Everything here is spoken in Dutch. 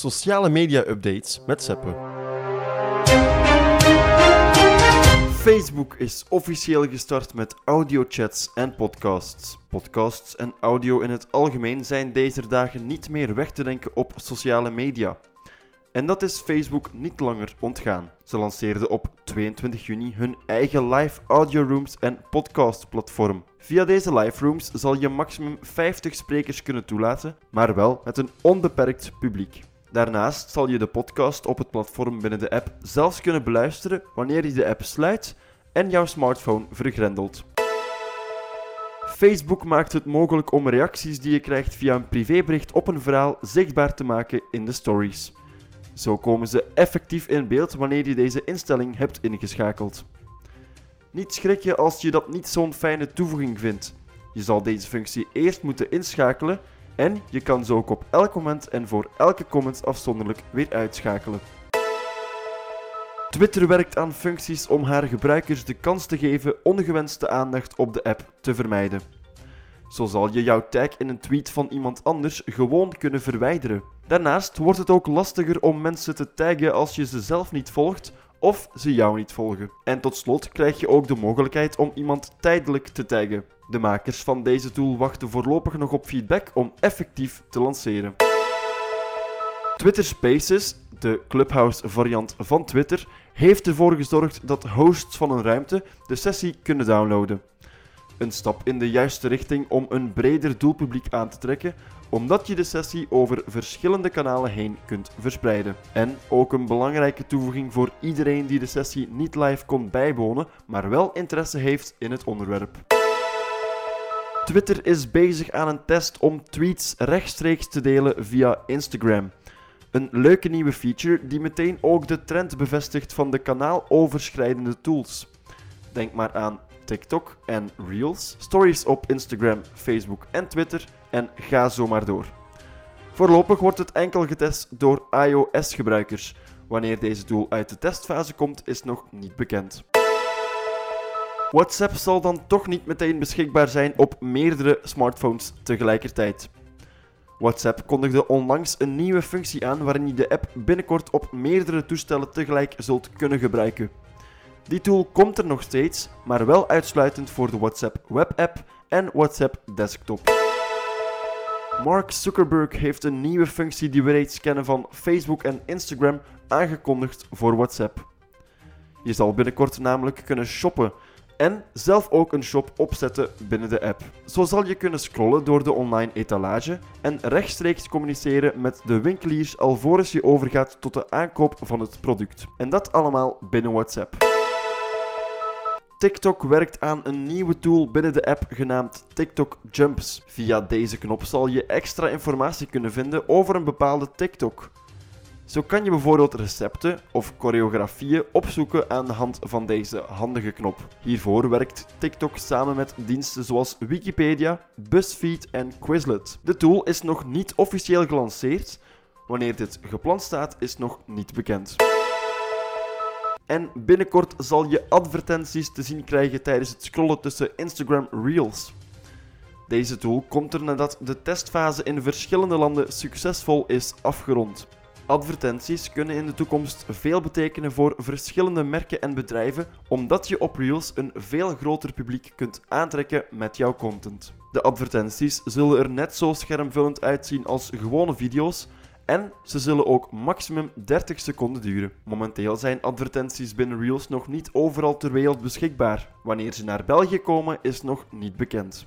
Sociale media updates met Seppe. Facebook is officieel gestart met audiochats en podcasts. Podcasts en audio in het algemeen zijn deze dagen niet meer weg te denken op sociale media. En dat is Facebook niet langer ontgaan. Ze lanceerden op 22 juni hun eigen live audio rooms en podcast platform. Via deze live rooms zal je maximum 50 sprekers kunnen toelaten, maar wel met een onbeperkt publiek. Daarnaast zal je de podcast op het platform binnen de app zelfs kunnen beluisteren wanneer je de app sluit en jouw smartphone vergrendelt. Facebook maakt het mogelijk om reacties die je krijgt via een privébericht op een verhaal zichtbaar te maken in de stories. Zo komen ze effectief in beeld wanneer je deze instelling hebt ingeschakeld. Niet schrikken als je dat niet zo'n fijne toevoeging vindt. Je zal deze functie eerst moeten inschakelen en je kan ze ook op elk moment en voor elke comment afzonderlijk weer uitschakelen. Twitter werkt aan functies om haar gebruikers de kans te geven ongewenste aandacht op de app te vermijden. Zo zal je jouw tag in een tweet van iemand anders gewoon kunnen verwijderen. Daarnaast wordt het ook lastiger om mensen te taggen als je ze zelf niet volgt of ze jou niet volgen. En tot slot krijg je ook de mogelijkheid om iemand tijdelijk te taggen. De makers van deze tool wachten voorlopig nog op feedback om effectief te lanceren. Twitter Spaces, de Clubhouse variant van Twitter, heeft ervoor gezorgd dat hosts van een ruimte de sessie kunnen downloaden. Een stap in de juiste richting om een breder doelpubliek aan te trekken, omdat je de sessie over verschillende kanalen heen kunt verspreiden. En ook een belangrijke toevoeging voor iedereen die de sessie niet live kon bijwonen, maar wel interesse heeft in het onderwerp. Twitter is bezig aan een test om tweets rechtstreeks te delen via Instagram. Een leuke nieuwe feature die meteen ook de trend bevestigt van de kanaaloverschrijdende tools. Denk maar aan TikTok en Reels, stories op Instagram, Facebook en Twitter en ga zo maar door. Voorlopig wordt het enkel getest door iOS-gebruikers. Wanneer deze tool uit de testfase komt, is nog niet bekend. WhatsApp zal dan toch niet meteen beschikbaar zijn op meerdere smartphones tegelijkertijd. WhatsApp kondigde onlangs een nieuwe functie aan waarin je de app binnenkort op meerdere toestellen tegelijk zult kunnen gebruiken. Die tool komt er nog steeds, maar wel uitsluitend voor de WhatsApp webapp en WhatsApp desktop. Mark Zuckerberg heeft een nieuwe functie die we reeds kennen van Facebook en Instagram aangekondigd voor WhatsApp. Je zal binnenkort namelijk kunnen shoppen en zelf ook een shop opzetten binnen de app. Zo zal je kunnen scrollen door de online etalage en rechtstreeks communiceren met de winkeliers alvorens je overgaat tot de aankoop van het product. En dat allemaal binnen WhatsApp. TikTok werkt aan een nieuwe tool binnen de app genaamd TikTok Jumps. Via deze knop zal je extra informatie kunnen vinden over een bepaalde TikTok. Zo kan je bijvoorbeeld recepten of choreografieën opzoeken aan de hand van deze handige knop. Hiervoor werkt TikTok samen met diensten zoals Wikipedia, BuzzFeed en Quizlet. De tool is nog niet officieel gelanceerd. Wanneer dit gepland staat, is nog niet bekend. En binnenkort zal je advertenties te zien krijgen tijdens het scrollen tussen Instagram Reels. Deze tool komt er nadat de testfase in verschillende landen succesvol is afgerond. Advertenties kunnen in de toekomst veel betekenen voor verschillende merken en bedrijven, omdat je op Reels een veel groter publiek kunt aantrekken met jouw content. De advertenties zullen er net zo schermvullend uitzien als gewone video's, en ze zullen ook maximum 30 seconden duren. Momenteel zijn advertenties binnen Reels nog niet overal ter wereld beschikbaar. Wanneer ze naar België komen is nog niet bekend.